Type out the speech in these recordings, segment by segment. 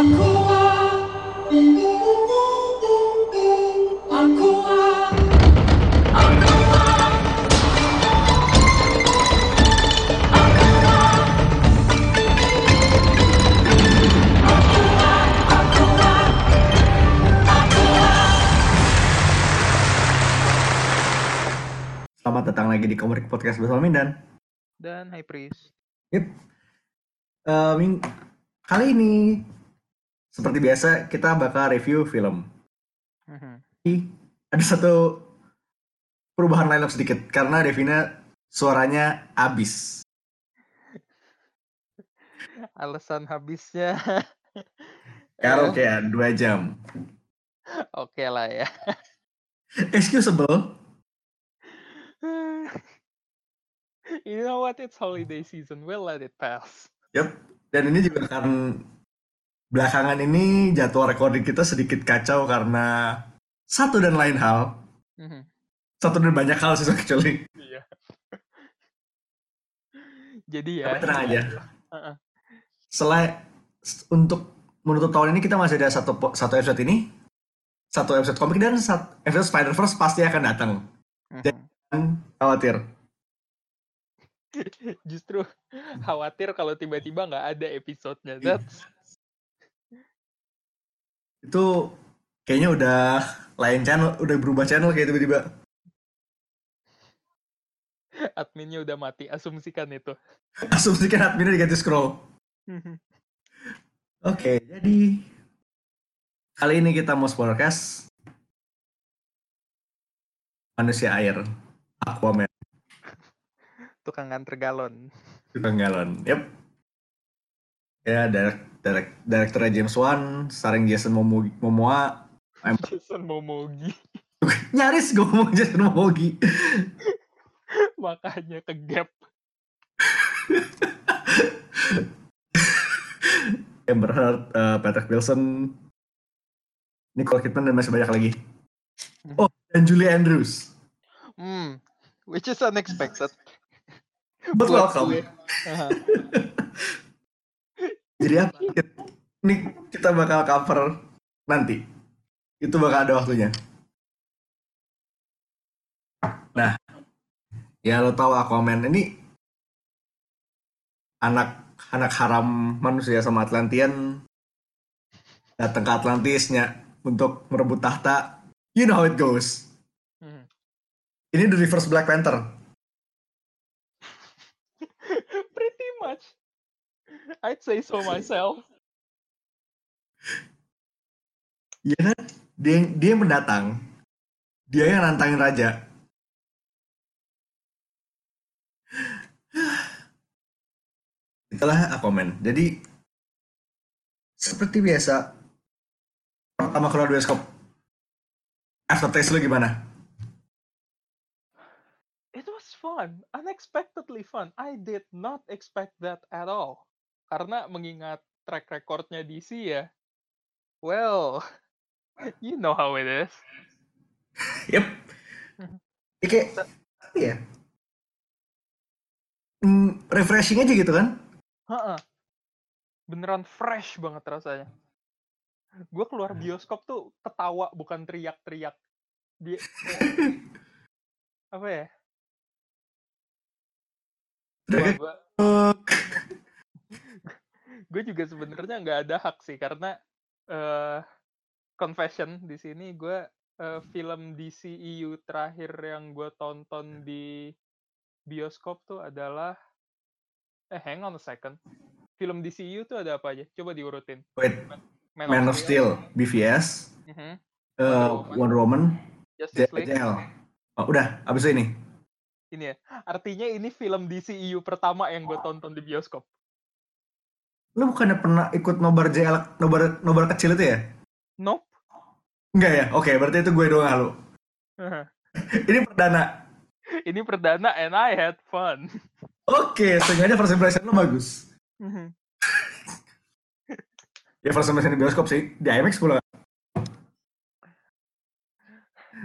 Selamat datang lagi di Komunik Podcast bersama Mindan. dan High Priest. Yep. Eh, Ming- kali ini seperti biasa kita bakal review film. Mhm. Tapi Ada satu perubahan lineup sedikit karena Devina suaranya abis. Alasan habisnya Karaokean dua jam. oke lah ya. Excusable. you know what? It's holiday season. We'll let it pass. Yep. Dan ini juga akan belakangan ini jadwal recording kita sedikit kacau karena satu dan lain hal. Mhm. Satu dan banyak hal sih actually. Iya. Jadi ya. Tapi tenang aja. Heeh. Selain untuk menutup tahun ini kita masih ada satu satu episode ini, satu episode komik dan satu episode Spider Verse pasti akan datang. Mhm. Jangan khawatir. Justru khawatir kalau tiba-tiba nggak ada episodenya. Iya. That's Itu kayaknya udah lain channel, udah berubah channel kayak tiba-tiba. adminnya udah mati. Asumsikan itu. Asumsikan adminnya diganti scroll. Oke, jadi kali ini kita mau spoilercast manusia air, Aquaman, Tukang nganter galon. tukang galon. Yep. Ya, direct, direct, direkturnya James Wan, starring Jason Momo- Momoa. Jason Momogi. Nyaris gue ngomong Jason Momoa. Makanya ke gap. Amber Heard, eh, Patrick Wilson, Nicole Kidman, dan masih banyak lagi. Oh, dan Julie Andrews. Hmm. Which is unexpected. But welcome. Jadi apa? Ini kita bakal cover nanti. Itu bakal ada waktunya. Nah, ya lo tahu Aquaman ini anak anak haram manusia sama Atlantean datang ke Atlantisnya untuk merebut tahta. You know how it goes. Mhm. Ini the reverse Black Panther. I'd say so myself. Iya kan? Dia, yang- dia yang pendatang. Dia yang nantangin raja. Itulah Aquaman. Jadi seperti biasa pertama keluar bioskop aftertaste lu gimana? It was fun, unexpectedly fun. I did not expect that at all. Karena mengingat track recordnya DC ya. Well, you know how it is. Yep. Kayak apa ya? Hmm, refreshing aja gitu kan? Heeh. Beneran fresh banget rasanya. Gue keluar bioskop tuh ketawa bukan teriak-teriak. Dia apa ya? Gua, "Oh, gue juga sebenarnya nggak ada hak sih karena eh confession di sini gue eh, film DCEU terakhir yang gue tonton di bioskop tuh adalah eh hang on a second. Film DCEU tuh ada apa aja? Coba diurutin. Wait, Man of Steel, BVS, Mhm. eh, Woman. Wonder Woman, Justice League. Oh, udah, abis ini. ini ya. Artinya ini film DCEU pertama yang gue tonton di bioskop Lu bukannya pernah ikut nobar JL, nobar, nobar kecil itu ya? nope Enggak ya? Oke, berarti itu gue doang lu. Ini perdana. ini perdana and I had fun Oke, seenggaknya first impression lu bagus. Mhm. Ya first impression di bioskop sih. Di IMAX pula.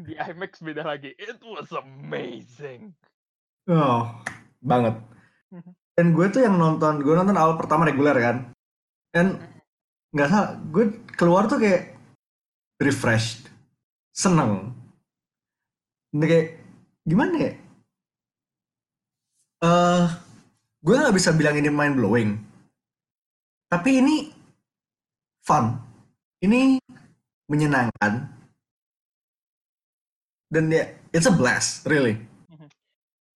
di IMAX beda lagi it was amazing Oh, banget. Dan gue tuh yang nonton, gue nonton awal pertama reguler kan. Dan nggak salah gue keluar tuh kayak refreshed seneng. Ini kayak gimana ya? Eh gue nggak bisa bilang ini mind blowing tapi ini fun. Ini menyenangkan. Dan ya it's a blast really.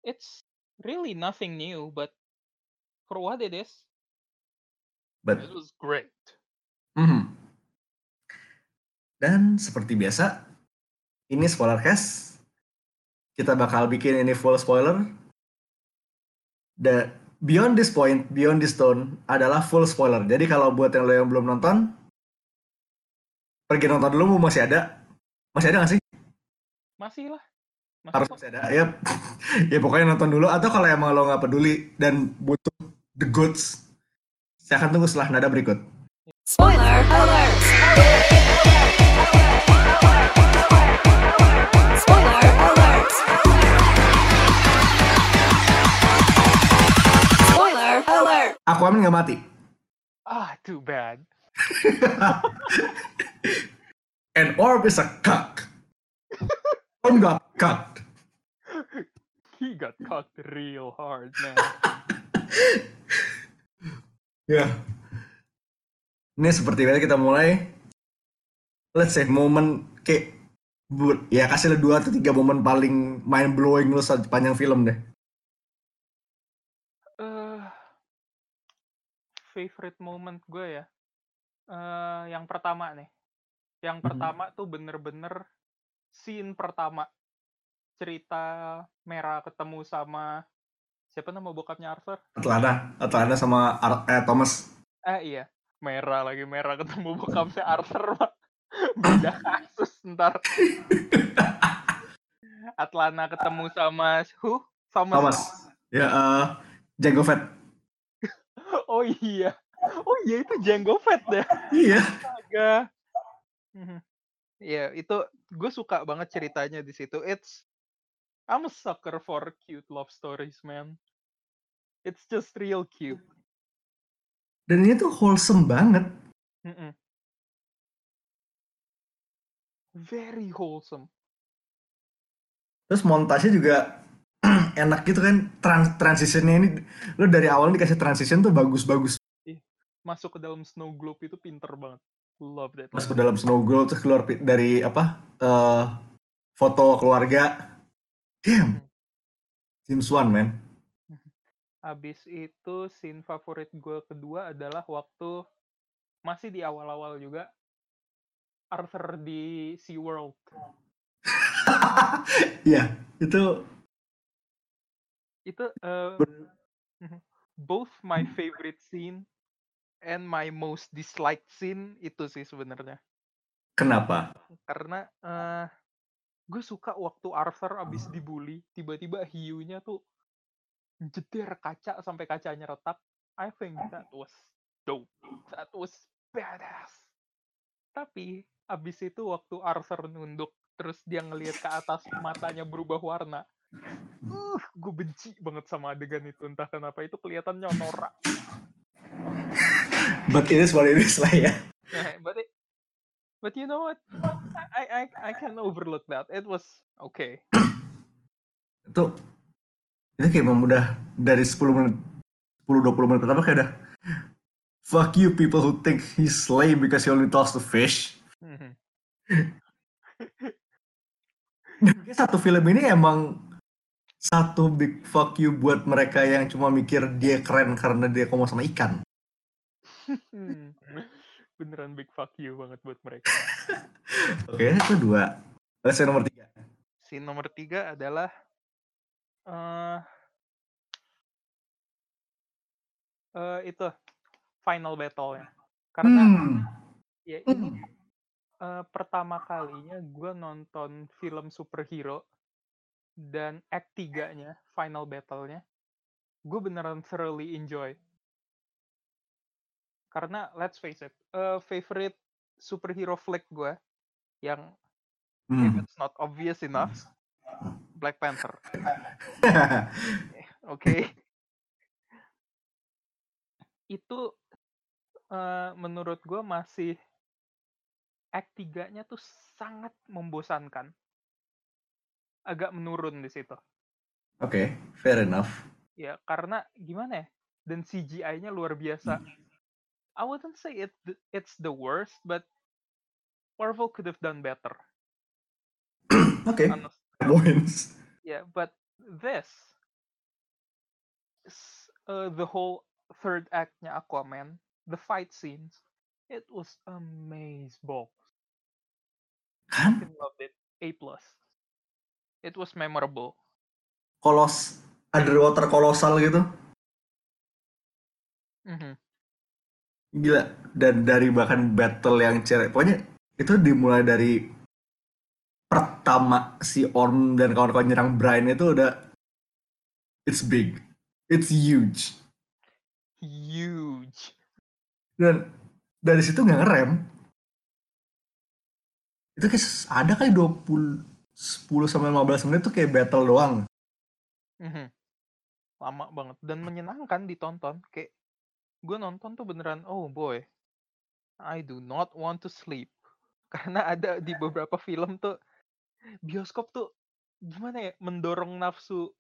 It's really nothing new, but it is, but it was great. Mhm. Dan seperti biasa, ini spoiler cast. Kita bakal bikin ini full spoiler. The beyond this point, beyond this tone adalah full spoiler. Jadi kalau buat yang lo yang belum nonton, pergi nonton dulu masih ada. Masih ada nggak sih? Masih lah. Masih Harus masih ada. Ya, ya pokoknya nonton dulu. Atau kalau emang lo nggak peduli dan butuh the goods, saya akan tunggu setelah nada berikut. Spoiler alert! Spoiler alert! Spoiler alert! Aquaman nggak mati. Ah, too bad. And Orb is a cuck. Orb got cucked. He got cocked real hard, man. Ya. Ini seperti biasa kita mulai. Let's say momen kayak bu- ya kasih dua atau tiga momen paling mind blowing lu sepanjang film deh. Eh, favorite moment gue ya. Eh, yang pertama nih. Yang Mhm. pertama tuh bener-bener scene pertama. Cerita merah ketemu sama siapa nama bokapnya Arthur? Atlanta, Atlanta sama Ar- eh, Thomas. Eh iya, merah lagi merah ketemu bokapnya Arthur mah. Beda kasus ntar. Atlanta ketemu sama who? Thomas. Thomas. Ya, eh Jango Fett. Oh iya. Oh iya itu Jango Fett deh. Iya. Astaga. Mhm. Iya, itu gue suka banget ceritanya di situ. It's I'm a sucker for cute love stories, man. It's just real cute. Dan ini tuh wholesome banget. Mm-mm. Very wholesome. Terus montase juga enak gitu kan trans transitionnya ini lu dari awal dikasih transition tuh bagus-bagus Masuk ke dalam snow globe itu pinter banget. Love that. masuk ke dalam snow globe terus keluar dari apa eh foto keluarga damn James Wan man Abis itu scene favorit gue kedua adalah waktu masih di awal-awal juga Arthur di SeaWorld. Iya itu Itu mhm, both my favorite scene and my most disliked scene itu sih sebenarnya. kenapa Karena eh gue suka waktu Arthur abis dibully, tiba-tiba hiunya tuh jeder kaca sampai kacanya retak. I think that was dope. That was badass. Tapi abis itu waktu Arthur nunduk, terus dia ngelihat ke atas matanya berubah warna. Uh, gue benci banget sama adegan itu. Entah kenapa itu kelihatannya norak. but it is what it is lah ya but it, but you know what? I I I can overlook that. It was okay. itu itu kayak memang udah dari 10 menit 10-20 menit pertama kayak udah fuck you people who think he's slay because he only talks to fish kayak satu film ini emang satu big fuck you buat mereka yang cuma mikir dia keren karena dia ngomong sama ikan. Hmm. Beneran big fuck you banget buat mereka. Oke, itu dua. Lesson nomor tiga. Scene nomor tiga adalah eh eh, itu final battle-nya. Karena Hmm. ya ini eh, pertama kalinya gue nonton film superhero dan act 3-nya, final battle-nya, gue beneran thoroughly enjoy. Karena let's face it, eh, favorite superhero flick gue yang if Hmm. it's not obvious enough, Black Panther. Oke. Itu eh, menurut gue masih act 3-nya tuh sangat membosankan. Agak menurun di situ. Oke, fair enough. Ya, karena gimana ya? Dan CGI-nya luar biasa. I wouldn't say it it's the worst, but Marvel could have done better. Oke, honest. Points. Yeah, but this, uh, the whole third act-nya Aquaman, the fight scenes, it was amazing. Kan fucking loved it. A plus. It was memorable. kolos underwater kolosal gitu. Mhm. Gila. Dan dari bahkan battle yang cewek. Pokoknya itu dimulai dari pertama si Orm dan kawan-kawan nyerang Brian itu udah it's big. It's huge. Huge. Dan dari situ nggak ngerem. Itu kayak ada kali 20 10 sampai 15 menit tuh kayak battle doang. Mhm. Lama banget dan menyenangkan ditonton. Kayak gue nonton tuh beneran, oh boy, I do not want to sleep. Karena ada di beberapa film tuh bioskop tuh gimana ya mendorong nafsu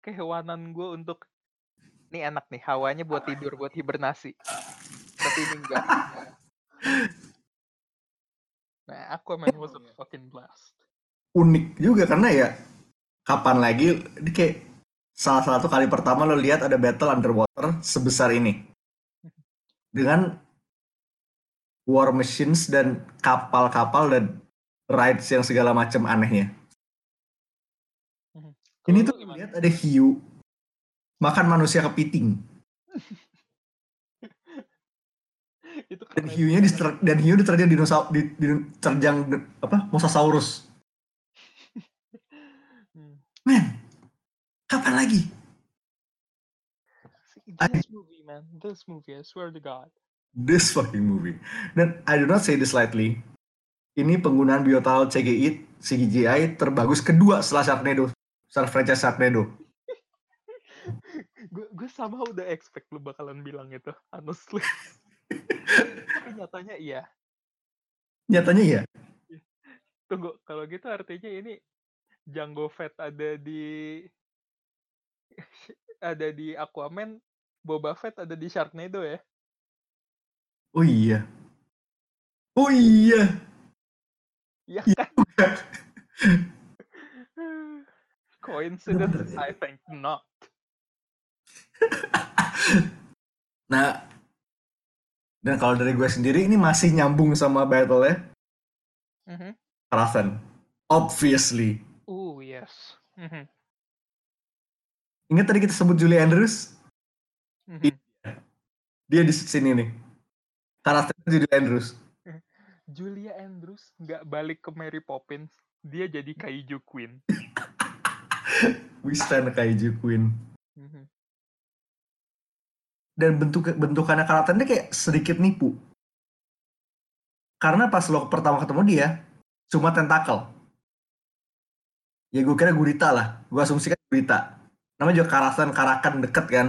kehewanan gue untuk ini enak nih hawanya buat tidur buat hibernasi tapi ini enggak. Nah Aquaman was a fucking blast. Unik juga karena ya kapan lagi ini kayak salah satu kali pertama lo lihat ada battle underwater sebesar ini. Dengan war machines dan kapal-kapal dan rides yang segala macam anehnya. Ini Kalau tuh lu gimana? lihat ada hiu makan manusia kepiting itu dan hiunya diter- dan hiu diterjang dinosaurus di, diterjang de- apa mosasaurus. Hmm. Men, kapan lagi? This movie, man. This movie, I swear to God. this fucking movie. Dan I do not say this lightly. Ini penggunaan biotal CGI, CGI terbagus kedua setelah Sharknado, setelah franchise Sharknado. Gue sama udah expect lu bakalan bilang itu, honestly. Tapi nyatanya iya. Nyatanya ya. Tunggu, kalau gitu artinya ini Django Fett ada di ada di Aquaman, Boba Fett ada di Sharknado ya. Oh iya. Oh iya. Iya Iya. kan? Coincidence? I think not. Nah, dan kalau dari gue sendiri ini masih nyambung sama battle ya. Mhm. Karasen. Obviously. Oh yes. Mhm, Ingat tadi kita sebut Julie Andrews? mhm. Dia di sini nih. Karakternya Julie Andrews. Julia Andrews nggak balik ke Mary Poppins, dia jadi Kaiju Queen. We stand Kaiju Queen. Mhm. dan bentuk bentukannya karakternya kayak sedikit nipu. Karena pas lo pertama ketemu dia, cuma tentakel. Ya gue kira gurita lah. Gue asumsikan gurita. Namanya juga karasan karakan deket kan.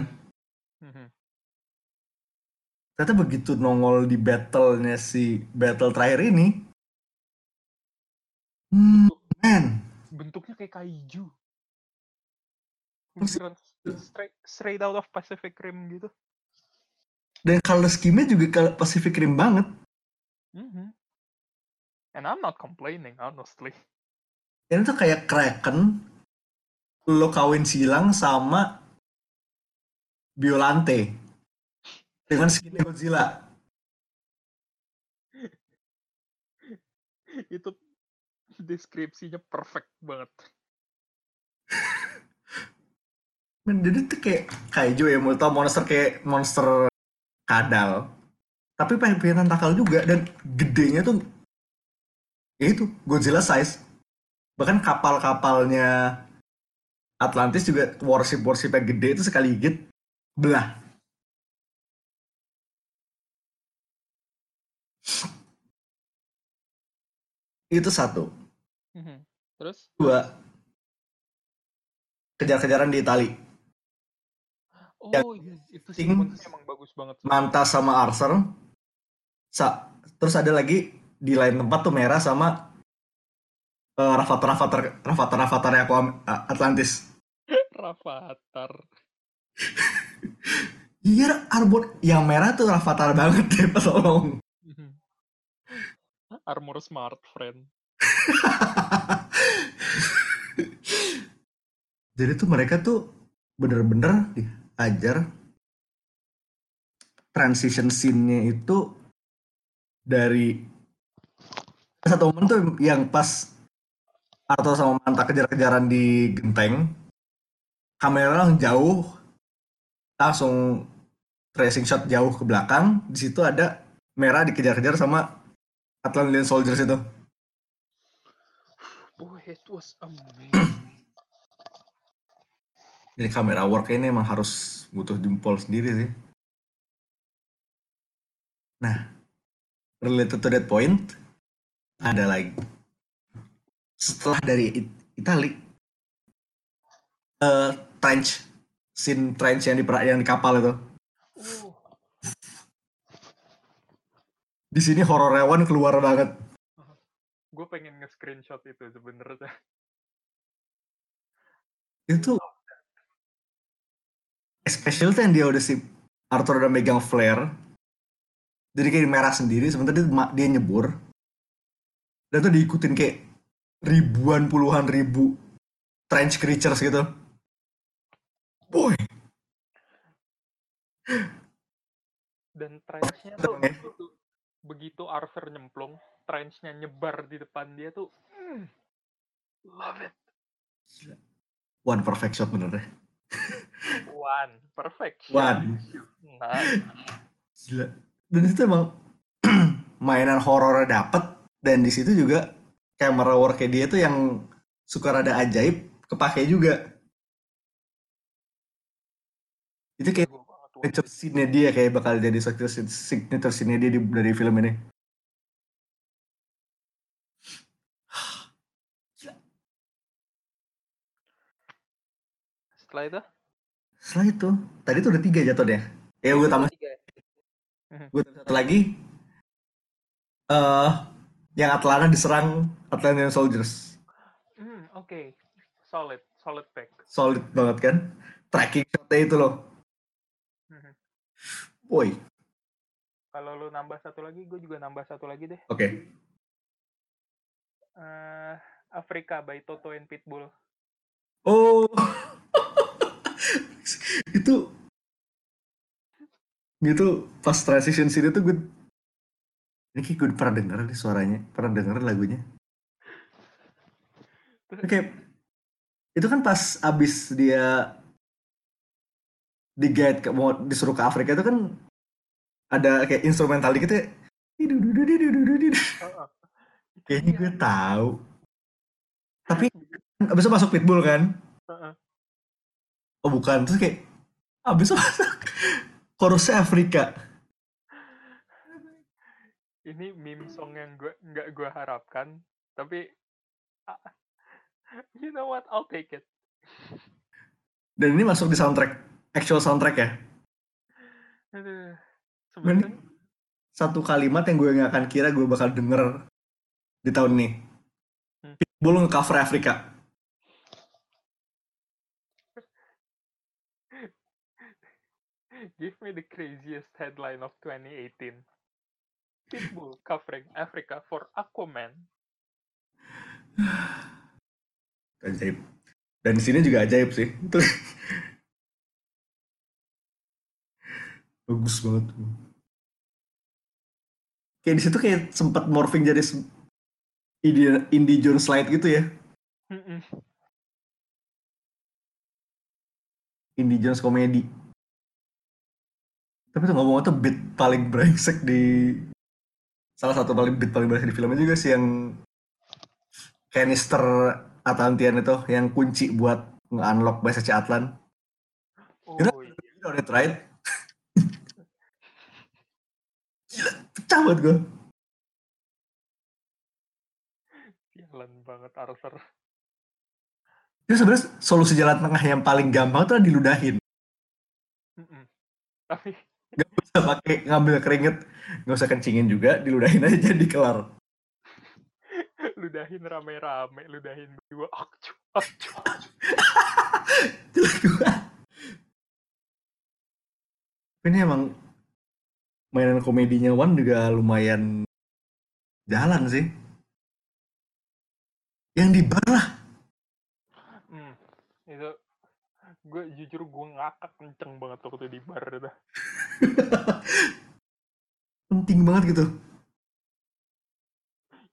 Ternyata begitu nongol di battle-nya si battle terakhir ini. Hmm, man. Bentuknya kayak Kaiju. Straight, straight out of Pacific Rim gitu. Dan color scheme-nya juga Pacific Rim banget. Mhm. And I'm not complaining, honestly. Dan itu kayak Kraken, lo kawin silang sama Biolante. Dengan skin Godzilla. Itu deskripsinya perfect banget. Men, Jadi itu kayak kaiju ya, mau tau monster kayak monster kadal. Tapi pengen punya tentakel juga, dan gedenya tuh ya itu, Godzilla size. Bahkan kapal-kapalnya Atlantis juga warship-warship yang gede itu sekali gigit, belah. Itu satu. Mhm. Terus? Dua, kejar-kejaran di Itali. Oh Yang iya, itu sequence emang bagus banget. sih. Manta sama Arthur Sa- terus ada lagi di lain tempat tuh merah sama eh, Rafathar Rafathar Rafathar Rafathar aku Atlantis. Rafathar. Iya, Arbor yang merah tuh Rafathar banget deh, tolong. Armor smart friend. Jadi tuh mereka tuh bener-bener diajar transition scene-nya itu dari satu momen tuh yang pas atau sama manta kejar-kejaran di genteng kamera langsung jauh langsung tracing shot jauh ke belakang di situ ada merah dikejar-kejar sama Atlantean Soldiers itu Oh, it was amazing. Jadi kamera work ini emang harus butuh jempol sendiri sih. Nah, related to that point, ada lagi. Setelah dari It- Itali, eh trench, scene trench yang di yang di kapal itu. Uh, Di sini horor hewan keluar banget. gue pengen nge-screenshot itu sebenarnya. Itu especially tuh yang dia udah si Arthur udah megang flare. Jadi kayak merah sendiri, sementara dia, dia nyebur. Dan tuh diikutin kayak ribuan puluhan ribu trench creatures gitu. Boy, Dan trenchnya tuh. Begitu, Arthur nyemplung, trenchnya nyebar di depan dia tuh, mm, love it. one perfect shot bener deh. One, perfect. One. Nice. Gila. Dan itu emang mainan horornya dapet dan di situ juga camera worknya dia tuh yang suka rada ajaib kepake juga. Itu kayak. Signature scene-nya dia kayak bakal jadi signature signature scene-nya dia di, dari film ini. Setelah itu, Setelah itu, tadi tuh udah tiga jatuh deh. Ya gue tambah, gue tambah satu lagi. eh yang Atlanta diserang Atlantean Soldiers. Hmm, oke. Solid, solid pick. Solid banget kan. Tracking shot-nya itu loh. Boy, Kalau lu nambah satu lagi, gue juga nambah satu lagi deh. oke. Eh, Afrika by Toto and Pitbull. Oh, itu gitu pas transition scene itu gue ini kayak gue pernah denger nih suaranya pernah denger lagunya Oke itu kan pas abis dia di guide ke mau disuruh ke Afrika itu kan ada kayak instrumental dikit ya. Kayaknya gue tahu. Tapi abis itu masuk pitbull kan. Oh bukan, terus kayak abis itu masuk chorusnya Afrika. Ini meme song yang gue nggak gue harapkan, tapi ah, you know what, I'll take it. Dan ini masuk di soundtrack, actual soundtrack ya. Aduh, sebenarnya Satu kalimat yang gue nggak akan kira gue bakal denger di tahun ini. Hmm. Pitbull nge-cover Afrika. give me the craziest headline of 2018. Pitbull covering Africa for Aquaman. Ajaib. Dan di sini juga ajaib sih. Itu bagus banget. Kayak di situ kayak sempat morphing jadi se- Indie, Jones Slide gitu ya. Indie Jones komedi. Tapi tuh ngomong tuh beat paling brengsek di salah satu paling beat paling brengsek di filmnya juga sih yang canister Atlantean itu yang kunci buat nge-unlock bahasa Atlan. Oh, iya. You know that right? Gila, pecah banget gue. Sialan banget Arthur. Itu sebenarnya solusi jalan tengah yang paling gampang tuh diludahin. Mm-mm. Tapi Gak usah pakai ngambil keringet, gak usah kencingin juga, diludahin aja jadi kelar. ludahin rame-rame, ludahin berdua. Akcu, akcu. Ini emang mainan komedinya Wan juga lumayan jalan sih. Yang di bar lah. Hmm, itu gue jujur gue ngakak kenceng banget waktu di bar itu. Penting banget gitu.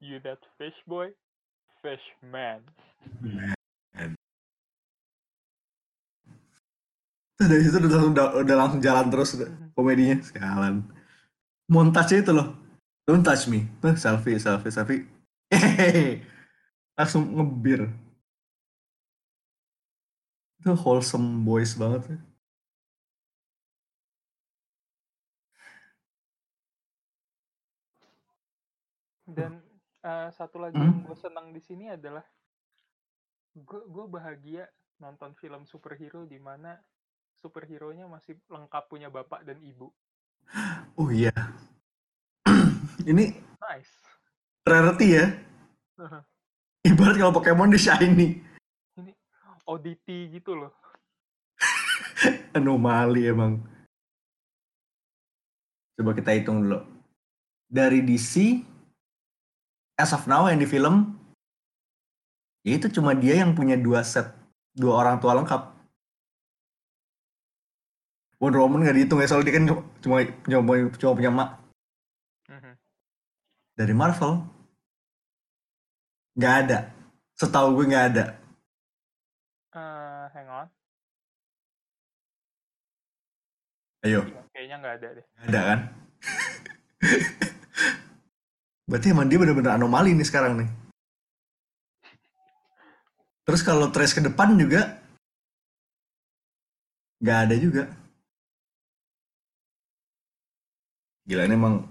You that fish boy, fish man. Terus dari situ udah langsung, udah langsung jalan terus udah, komedinya jalan. Montasnya itu loh. Don't touch me. Tuh, selfie, selfie, selfie. Hehehe. Langsung ngebir. Itu wholesome boys banget. ya. Dan eh, satu lagi Hmm? yang gue senang di sini adalah gue gue bahagia nonton film superhero di mana superhero-nya masih lengkap punya bapak dan ibu. Oh iya. Ini Nice. rarity ya. Ibarat kalau Pokemon di shiny. Ini oddity gitu loh. Anomali emang. Coba kita hitung dulu. Dari DC, as of now yang di film, ya itu cuma dia yang punya dua set, dua orang tua lengkap. Wonder Woman nggak dihitung ya, soalnya dia kan cuma cuma, cuma punya mak. Mhm. Dari Marvel, nggak ada. Setahu gue nggak ada. Eh, hang on. Ayo, kayaknya nggak ada deh. nggak ada kan? Berarti emang dia bener-bener anomali nih sekarang nih. Terus kalau trace ke depan juga nggak ada juga. Gila ini emang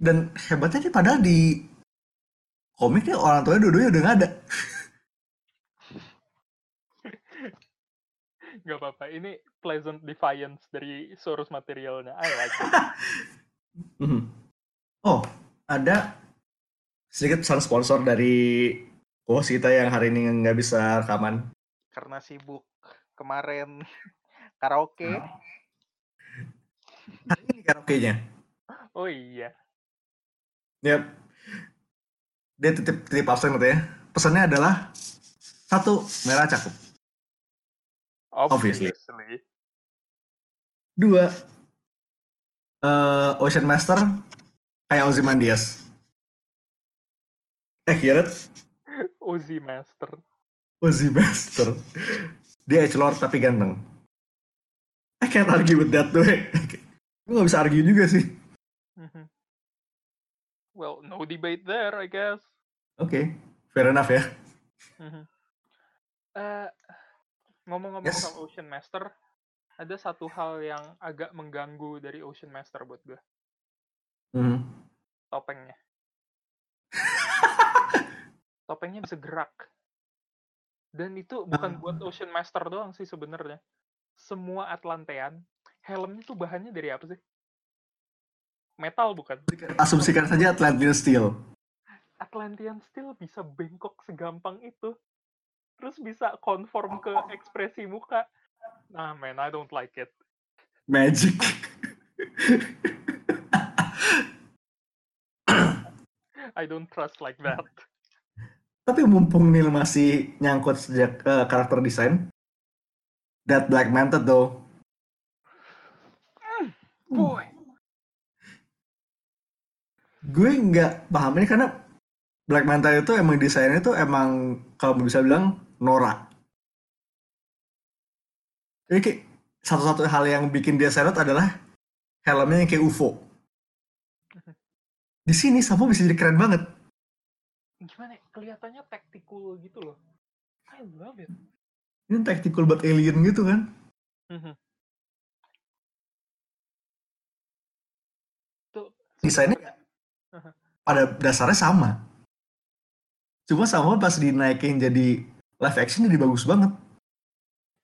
dan hebatnya nih padahal di komik nih orang tuanya dua-duanya udah nggak ada. Gak apa-apa. Ini pleasant defiance dari source materialnya. I like it. Mhm. Oh, ada sedikit pesan sponsor dari host kita yang hari ini nggak bisa rekaman. Karena sibuk kemarin karaoke. Hari ini karaoke-nya. Oh iya. Yap. Dia titip titip absen katanya. Pesannya adalah satu merah cakep. Obviously. Obviously. Dua eh, Ocean Master kayak Ozymandias. Eh, Garrett Uzi Master. Ozzy Master. Dia edge lord tapi ganteng. I can't argue with that tuh. Gue gak bisa argue juga sih. Mhm. Well, no debate there, I guess. Oke, fair enough ya. Eh, ngomong-ngomong Yes. soal Ocean Master, ada satu hal yang agak mengganggu dari Ocean Master buat gue, Mhm. topengnya. topengnya bisa gerak. Dan itu bukan buat Ocean Master doang sih sebenarnya. Semua Atlantean, helmnya tuh bahannya dari apa sih? Metal bukan? Asumsikan saja Atlantean Steel. Atlantean Steel bisa bengkok segampang itu. Terus bisa konform ke ekspresi muka. Nah, man, I don't like it. Magic. I don't trust like that. Tapi mumpung Neil masih nyangkut sejak eh, karakter desain, that Black Manta though, Boy, gue nggak paham ini karena Black Manta itu emang desainnya itu emang kalau bisa bilang norak. Jadi satu-satu hal yang bikin dia seret adalah helmnya yang kayak UFO. Di sini Sapo bisa jadi keren banget. gimana ya? Kelihatannya tactical gitu loh. I love it. Ini tactical buat alien gitu kan. Mhm. Desainnya pada dasarnya sama. Cuma sama pas dinaikin jadi live action jadi bagus banget.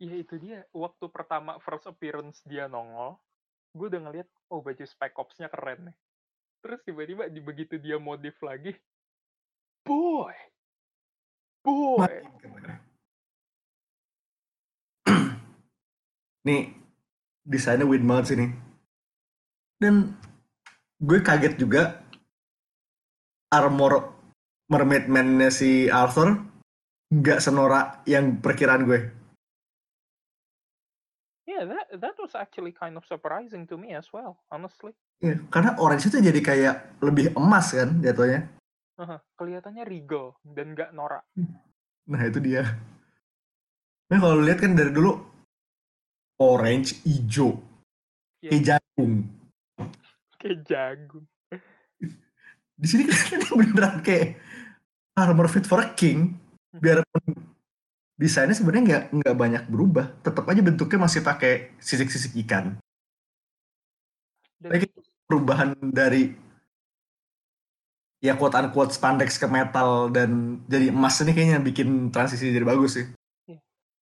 Iya itu dia. Waktu pertama first appearance dia nongol, gue udah ngeliat oh baju spec ops-nya keren nih. Terus tiba-tiba di begitu dia modif lagi boy! Boy! Nih desainnya win banget sih nih dan gue kaget juga. Armor mermaid man-nya si Arthur nggak senorak yang perkiraan gue. Yeah that that was actually kind of surprising to me as well honestly. Iya, karena orange itu jadi kayak lebih emas kan jatuhnya. Haha, kelihatannya regal dan nggak norak. Nah itu dia. Nah kalau lihat kan dari dulu orange hijau Iya. kayak jagung kayak jagung di sini kelihatannya beneran kayak armor fit for a king. Biarpun desainnya sebenarnya nggak nggak banyak berubah tetap aja bentuknya masih pakai sisik-sisik ikan. Dan Lagi- perubahan dari ya quote unquote spandex ke metal dan jadi emas ini kayaknya bikin transisi jadi bagus sih.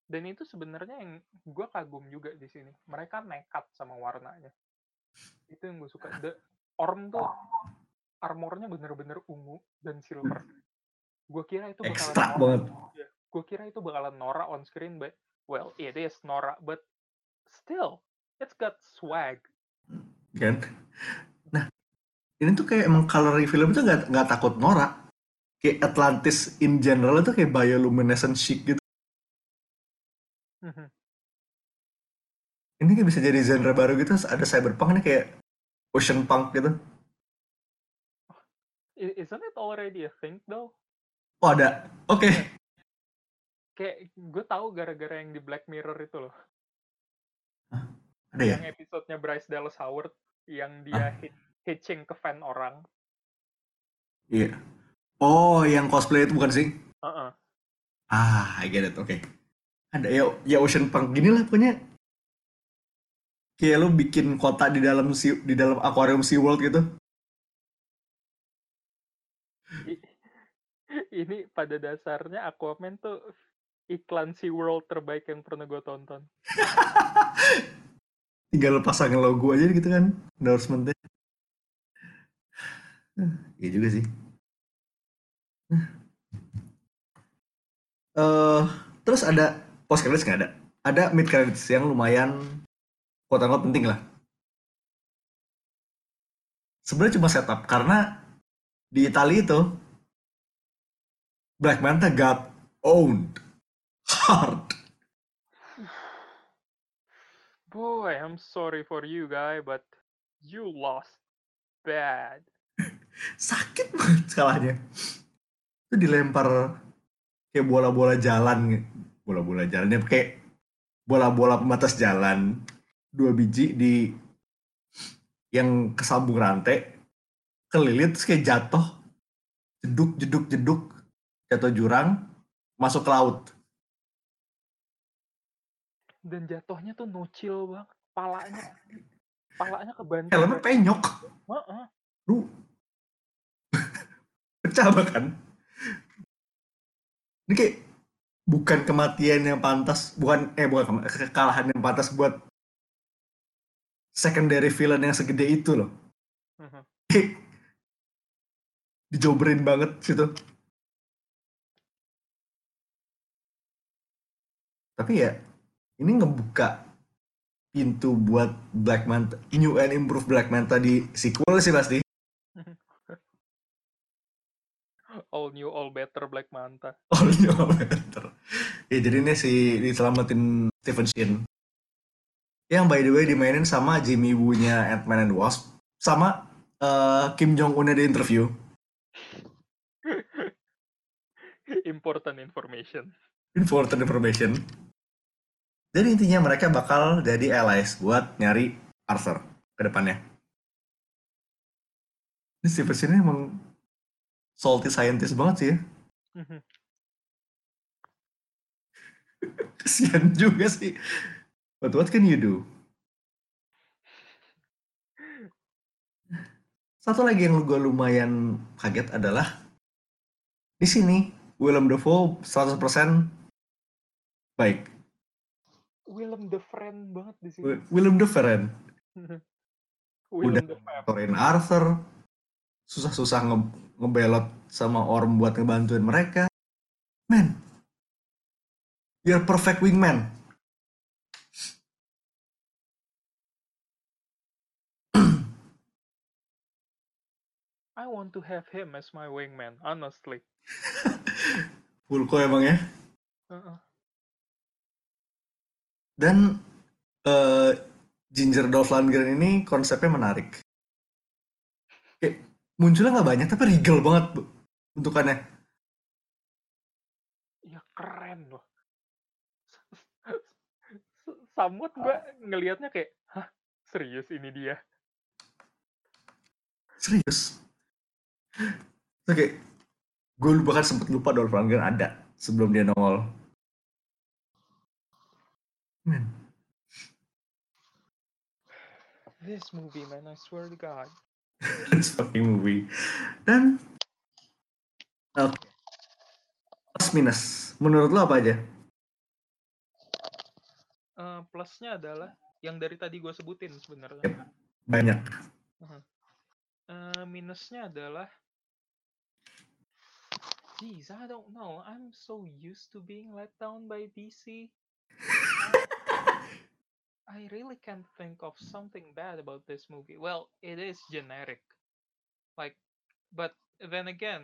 Dan itu sebenarnya yang gue kagum juga di sini. Mereka nekat sama warnanya itu yang gue suka. The orm tuh armornya bener-bener ungu dan silver. Gue kira itu bakalan Ekstrak banget. gue kira itu bakalan norak on screen but well it is norak but still it's got swag. Kan? Nah ini tuh kayak emang coloring film itu nggak nggak takut norak. Kayak Atlantis in general itu kayak bioluminescent chic gitu. Mhm. Ini kayak bisa jadi genre baru gitu ada cyberpunk ini kayak ocean punk gitu. Isn't it already a thing though? Oh ada. Oke. Kayak gue tahu gara-gara yang di Black Mirror itu loh. Ada ya? Yang episodenya Bryce Dallas Howard yang dia hit, hitching ke fan orang. Iya. Oh yang cosplay itu bukan sih? Heeh. ah I get it. Oke. Ada ya ya ocean punk gini lah pokoknya kayak lu bikin kota di dalam si di dalam akuarium SeaWorld gitu. I- ini pada dasarnya Aquaman tuh iklan SeaWorld terbaik yang pernah gue tonton. tinggal pasang logo aja gitu kan endorsementnya. Iya juga sih. Eh terus ada post credits nggak ada? Ada mid credits yang lumayan quote unquote penting lah. Sebenarnya cuma setup karena di Italia itu Black Manta got owned. Hard. Boy, I'm sorry for you guy, but you lost bad. sakit banget skalanya itu dilempar kayak bola-bola jalan. Bola-bola jalannya kayak bola-bola pembatas jalan dua biji di yang kesambung rantai kelilit terus kayak jatuh jeduk jeduk jeduk jatuh jurang masuk ke laut Dan jatuhnya tuh nucil banget, palanya. Palanya kebanting. helmnya penyok Heeh. lu pecah bahkan ini kayak bukan kematian yang pantas bukan eh bukan kekalahan yang pantas buat secondary villain yang segede itu loh. Kayak dijobrin banget situ tapi ya ini ngebuka pintu buat Black Manta new and improved Black Manta di sequel sih pasti All new, all better Black Manta. Oh iya better. Ya jadi ini si diselamatin Stephen Shin. Yang by the way dimainin sama Jimmy Woo-nya Ant-Man and Wasp. Sama eh, Kim Jong-un di interview. Important information. Important information. Jadi intinya mereka bakal jadi allies buat nyari Arthur ke depannya. Ini Shin ini emang salty scientist banget sih ya. Mhm. Kasian juga sih. But what can you do? Satu lagi yang gue lumayan kaget adalah di sini Willem Dafoe 100% baik. Willem the friend banget di sini. Wi- Willem Dafoe Willem Dafoe. Torin Arthur susah-susah nge ngebelot sama Orm buat ngebantuin mereka man you're perfect wingman I want to have him as my wingman, honestly. Pulko emang ya Heeh. dan eh, Ginger Dolph Lundgren ini konsepnya menarik kayak munculnya nggak banyak tapi regal banget bu bentukannya Ya keren loh. Samut gue ngelihatnya kayak, hah serius ini dia? serius oke. Gue bahkan sempet lupa Dolph Lundgren ada sebelum dia nongol. Man, This movie man, I swear to God. this fucking movie. Dan oke. Plus minus. Menurut lo apa aja? Eh, plusnya adalah yang dari tadi gue sebutin sebenarnya. Yep. banyak. Eh, minusnya adalah, geez, I don't know. I'm so used to being let down by DC. I really can't think of something bad about this movie. Well, it is generic. Like, but then again,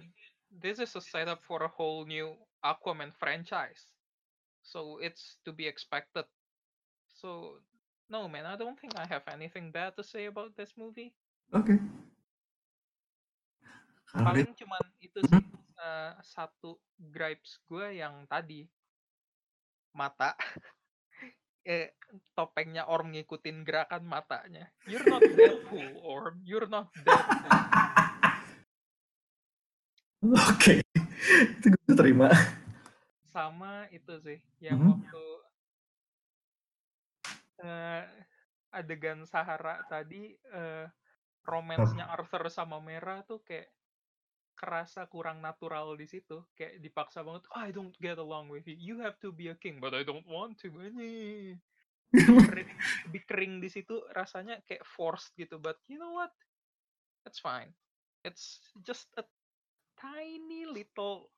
this is a setup for a whole new Aquaman franchise. So it's to be expected. So, no, man, I don't think I have anything bad to say about this movie. Okay. Paling cuman itu sih eh, satu gripes gue yang tadi mata eh topengnya Orm ngikutin gerakan matanya. You're not Deadpool, Orm. You're not Deadpool. Oke, itu gue terima. Sama itu sih yang Mhm. waktu eh, adegan Sahara tadi eh romance-nya Arthur sama Mera tuh kayak kerasa kurang natural di situ kayak dipaksa banget I don't get along with you you have to be a king but I don't want to Ini. kering, lebih kering di situ rasanya kayak forced gitu but you know what it's fine it's just a tiny little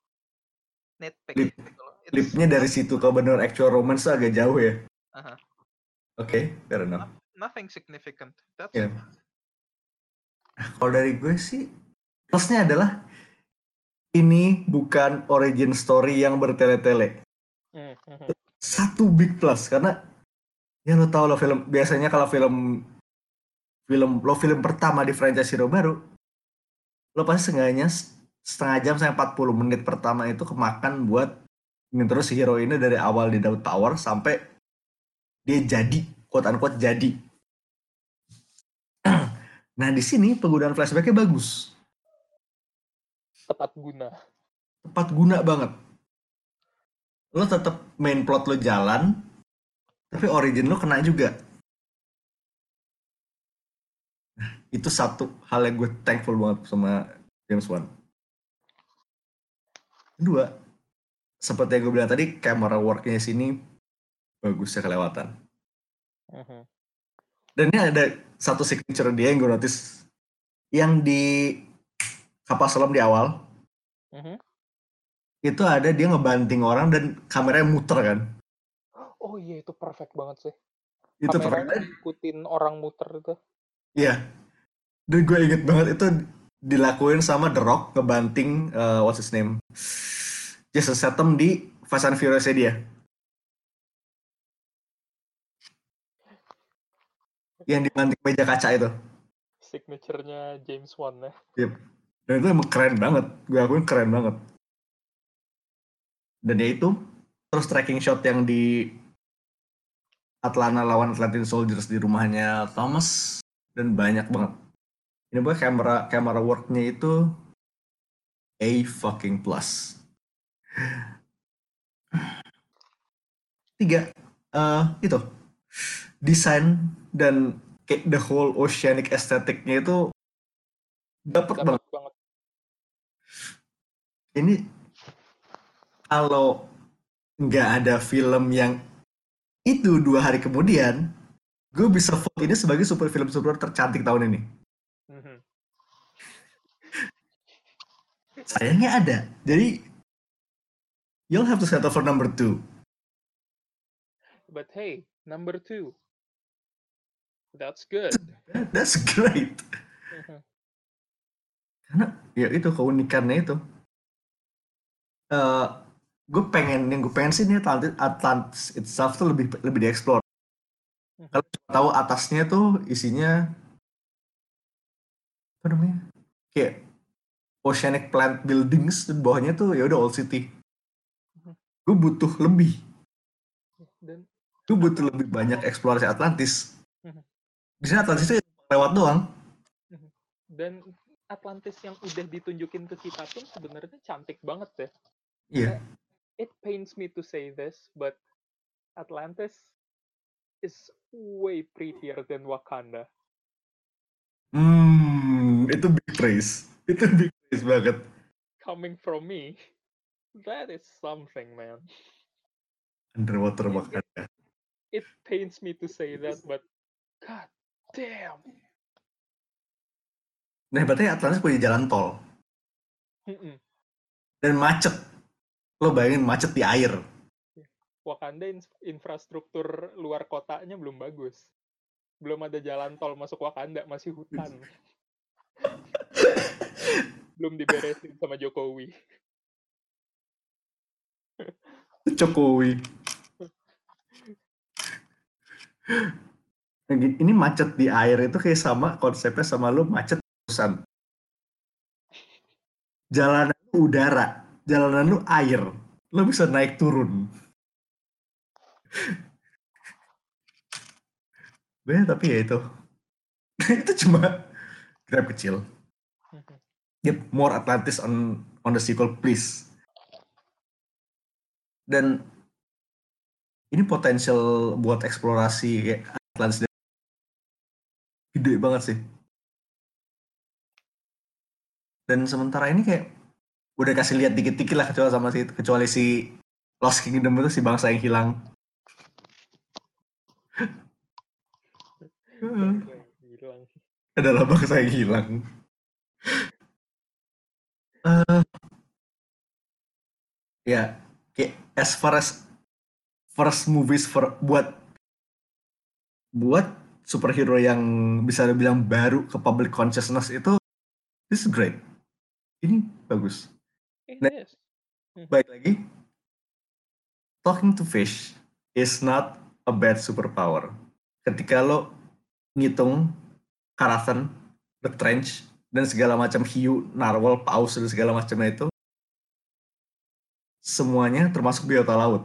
nitpick Lip- gitu Lipnya dari situ ke bener actual romance agak jauh ya. Aha. Oke, fair enough. nothing significant that's it Kalau dari gue sih, plusnya adalah ini bukan origin story yang bertele-tele. Satu big plus karena ya lo tau lo film biasanya kalau film film lo film pertama di franchise hero baru lo pasti seenggaknya s- setengah jam sampai 40 menit pertama itu kemakan buat terus si hero ini dari awal di dapat power sampai dia jadi quote unquote jadi nah di sini penggunaan flashbacknya bagus tepat guna. Tepat guna banget. Lo tetap main plot lo jalan tapi origin lo kena juga. Itu satu hal yang gue thankful banget sama James Wan. Kedua seperti yang gue bilang tadi camera worknya sini bagus ya kelewatan. Mhm. dan ini ada satu signature dia yang gue notice. Yang di kapal selam di awal Mhm. itu ada dia ngebanting orang dan kameranya muter kan oh iya itu perfect banget sih itu kameranya perfect ngikutin orang muter itu Iya. Dan gue inget banget itu dilakuin sama The Rock ngebanting eh, what's his name? Jason Statham di Fast and Furious dia. Yang dibanting meja kaca itu. signaturenya James Wan ya Yep. Dan itu emang keren banget. Gue akuin keren banget. Dan ya itu terus tracking shot yang di Atlanta lawan Atlantic Soldiers di rumahnya Thomas dan banyak banget. Ini buat kamera kamera worknya itu A fucking plus. Tiga, eh itu desain dan the whole oceanic aestheticnya itu dapet banget dapat banget ini kalau nggak ada film yang itu dua hari kemudian gue bisa vote ini sebagai super film super tercantik tahun ini. Mhm. Sayangnya ada. Jadi you'll have to settle for number two. But hey, number two. That's good. That's great. Karena ya itu keunikannya itu. Eh gue pengen yang gue pengen sih ini Atlantis, Atlantis itself tuh lebih lebih dieksplor. Kalau cuma tahu atasnya tuh isinya apa namanya kayak oceanic plant buildings dan bawahnya tuh ya udah old city. Gue butuh lebih. Dan Gue butuh lebih banyak eksplorasi Atlantis. Mhm. Di sini Atlantis itu lewat doang. dan Atlantis yang udah ditunjukin ke kita pun sebenarnya cantik banget deh. Iya. It pains me to say this, but Atlantis is way prettier than Wakanda. Hmm, itu big praise. Itu big praise banget. Coming from me, that is something, man. Underwater Wakanda. It pains me to say that, but god damn. Nah, berarti Atlantis punya jalan tol Mm-mm. dan macet. Lo bayangin macet di air. Wakanda infrastruktur luar kotanya belum bagus. Belum ada jalan tol masuk Wakanda, masih hutan. belum diberesin sama Jokowi. Jokowi. Ini macet di air itu kayak sama konsepnya sama lo macet. Jalanan lu udara, jalanan lu air. Lo bisa naik turun. Bener tapi ya itu. itu cuma grab kecil. Yep, more Atlantis on on the sequel please. Dan ini potensial buat eksplorasi kayak Atlantis gede banget sih. Dan sementara ini kayak udah kasih lihat dikit-dikit lah kecuali sama si kecuali si Lost Kingdom itu si bangsa yang hilang. Hilang. adalah bangsa yang hilang. Eh, ya, kayak as far as first movies for buat buat superhero yang bisa dibilang baru ke public consciousness itu this is great. Ini bagus. Nah, is. Baik lagi, talking to fish is not a bad superpower. Ketika lo ngitung Karathan, The Trench, dan segala macam hiu, narwhal, paus, dan segala macamnya itu, semuanya termasuk biota laut.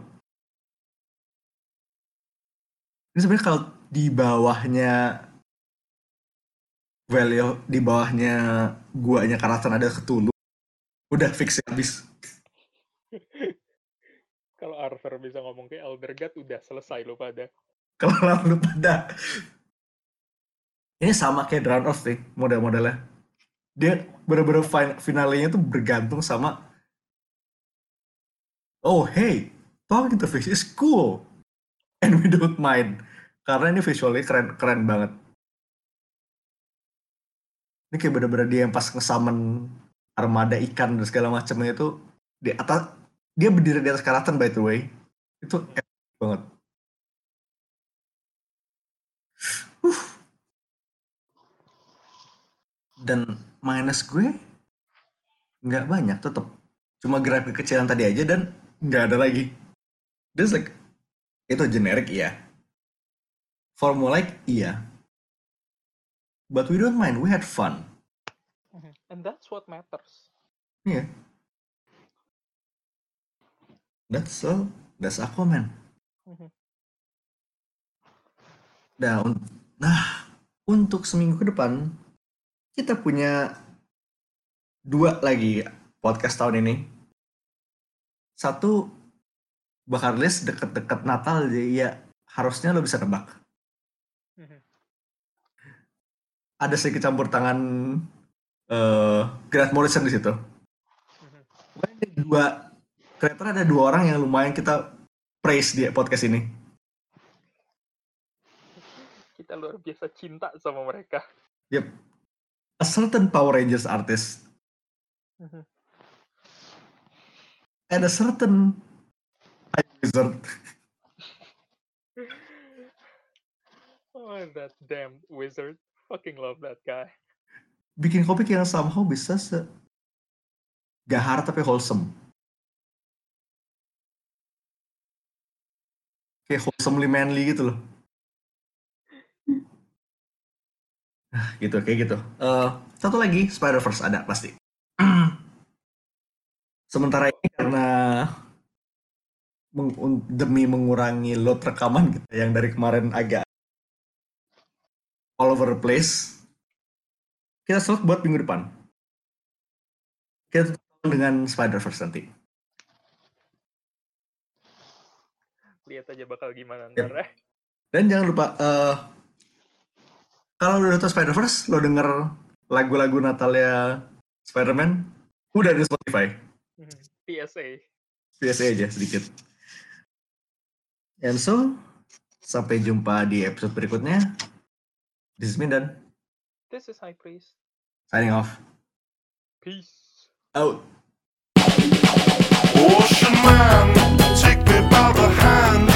Ini sebenarnya kalau di bawahnya value di bawahnya guanya Karathan ada Cthulhu, udah fix habis. Kalau Arthur bisa ngomong ke Elder God, udah selesai lo pada. kalau lu pada ini sama kayak Drown Earth sih model-modelnya dia bener-bener fin- finalenya tuh bergantung sama oh hey talking to fish is cool and we don't mind karena ini visualnya keren keren banget ini kayak bener-bener dia yang pas ngesamen armada ikan dan segala macamnya itu di atas dia berdiri di atas karatan by the way. Itu epic banget. Dan minus gue nggak banyak tetap cuma grafik kecilan tadi aja dan nggak ada lagi. Like itu generik iya. Formulaic iya but we don't mind we had fun. And that's what matters. iya that's all that's Aquaman Mhm. nah, un- nah untuk seminggu ke depan kita punya dua lagi podcast tahun ini. Satu bakal rilis deket-deket Natal jadi ya harusnya lo bisa nebak. Mhm. Ada sedikit campur tangan eh Grant Morrison di situ. Pokoknya ada dua kreator ada dua orang yang lumayan kita praise di podcast ini. kita luar biasa cinta sama mereka. Yep. A certain Power Rangers artist and a certain Wizard. oh, that damn wizard. Fucking love that guy. Bikin komik yang somehow bisa se gahar tapi wholesome. Kayak wholesomely manly gitu loh. Ah, gitu, kayak gitu. Eh, satu lagi, Spider-Verse ada pasti. Sementara ini karena demi mengurangi load rekaman gitu yang dari kemarin agak all over the place, kita slot buat minggu depan. Kita tutup dengan Spider-Verse nanti. Lihat aja bakal gimana Yep. ntar ya. Dan jangan lupa, eh kalau lo udah nonton Spider-Verse, lo denger lagu-lagu Natalnya Spider-Man, udah di Spotify. Mhm. PSA. Biasa aja sedikit. And so, sampai jumpa di episode berikutnya. This is Minden. This is High Priest. Signing off. Peace. Out. Ocean man, take me by the hand.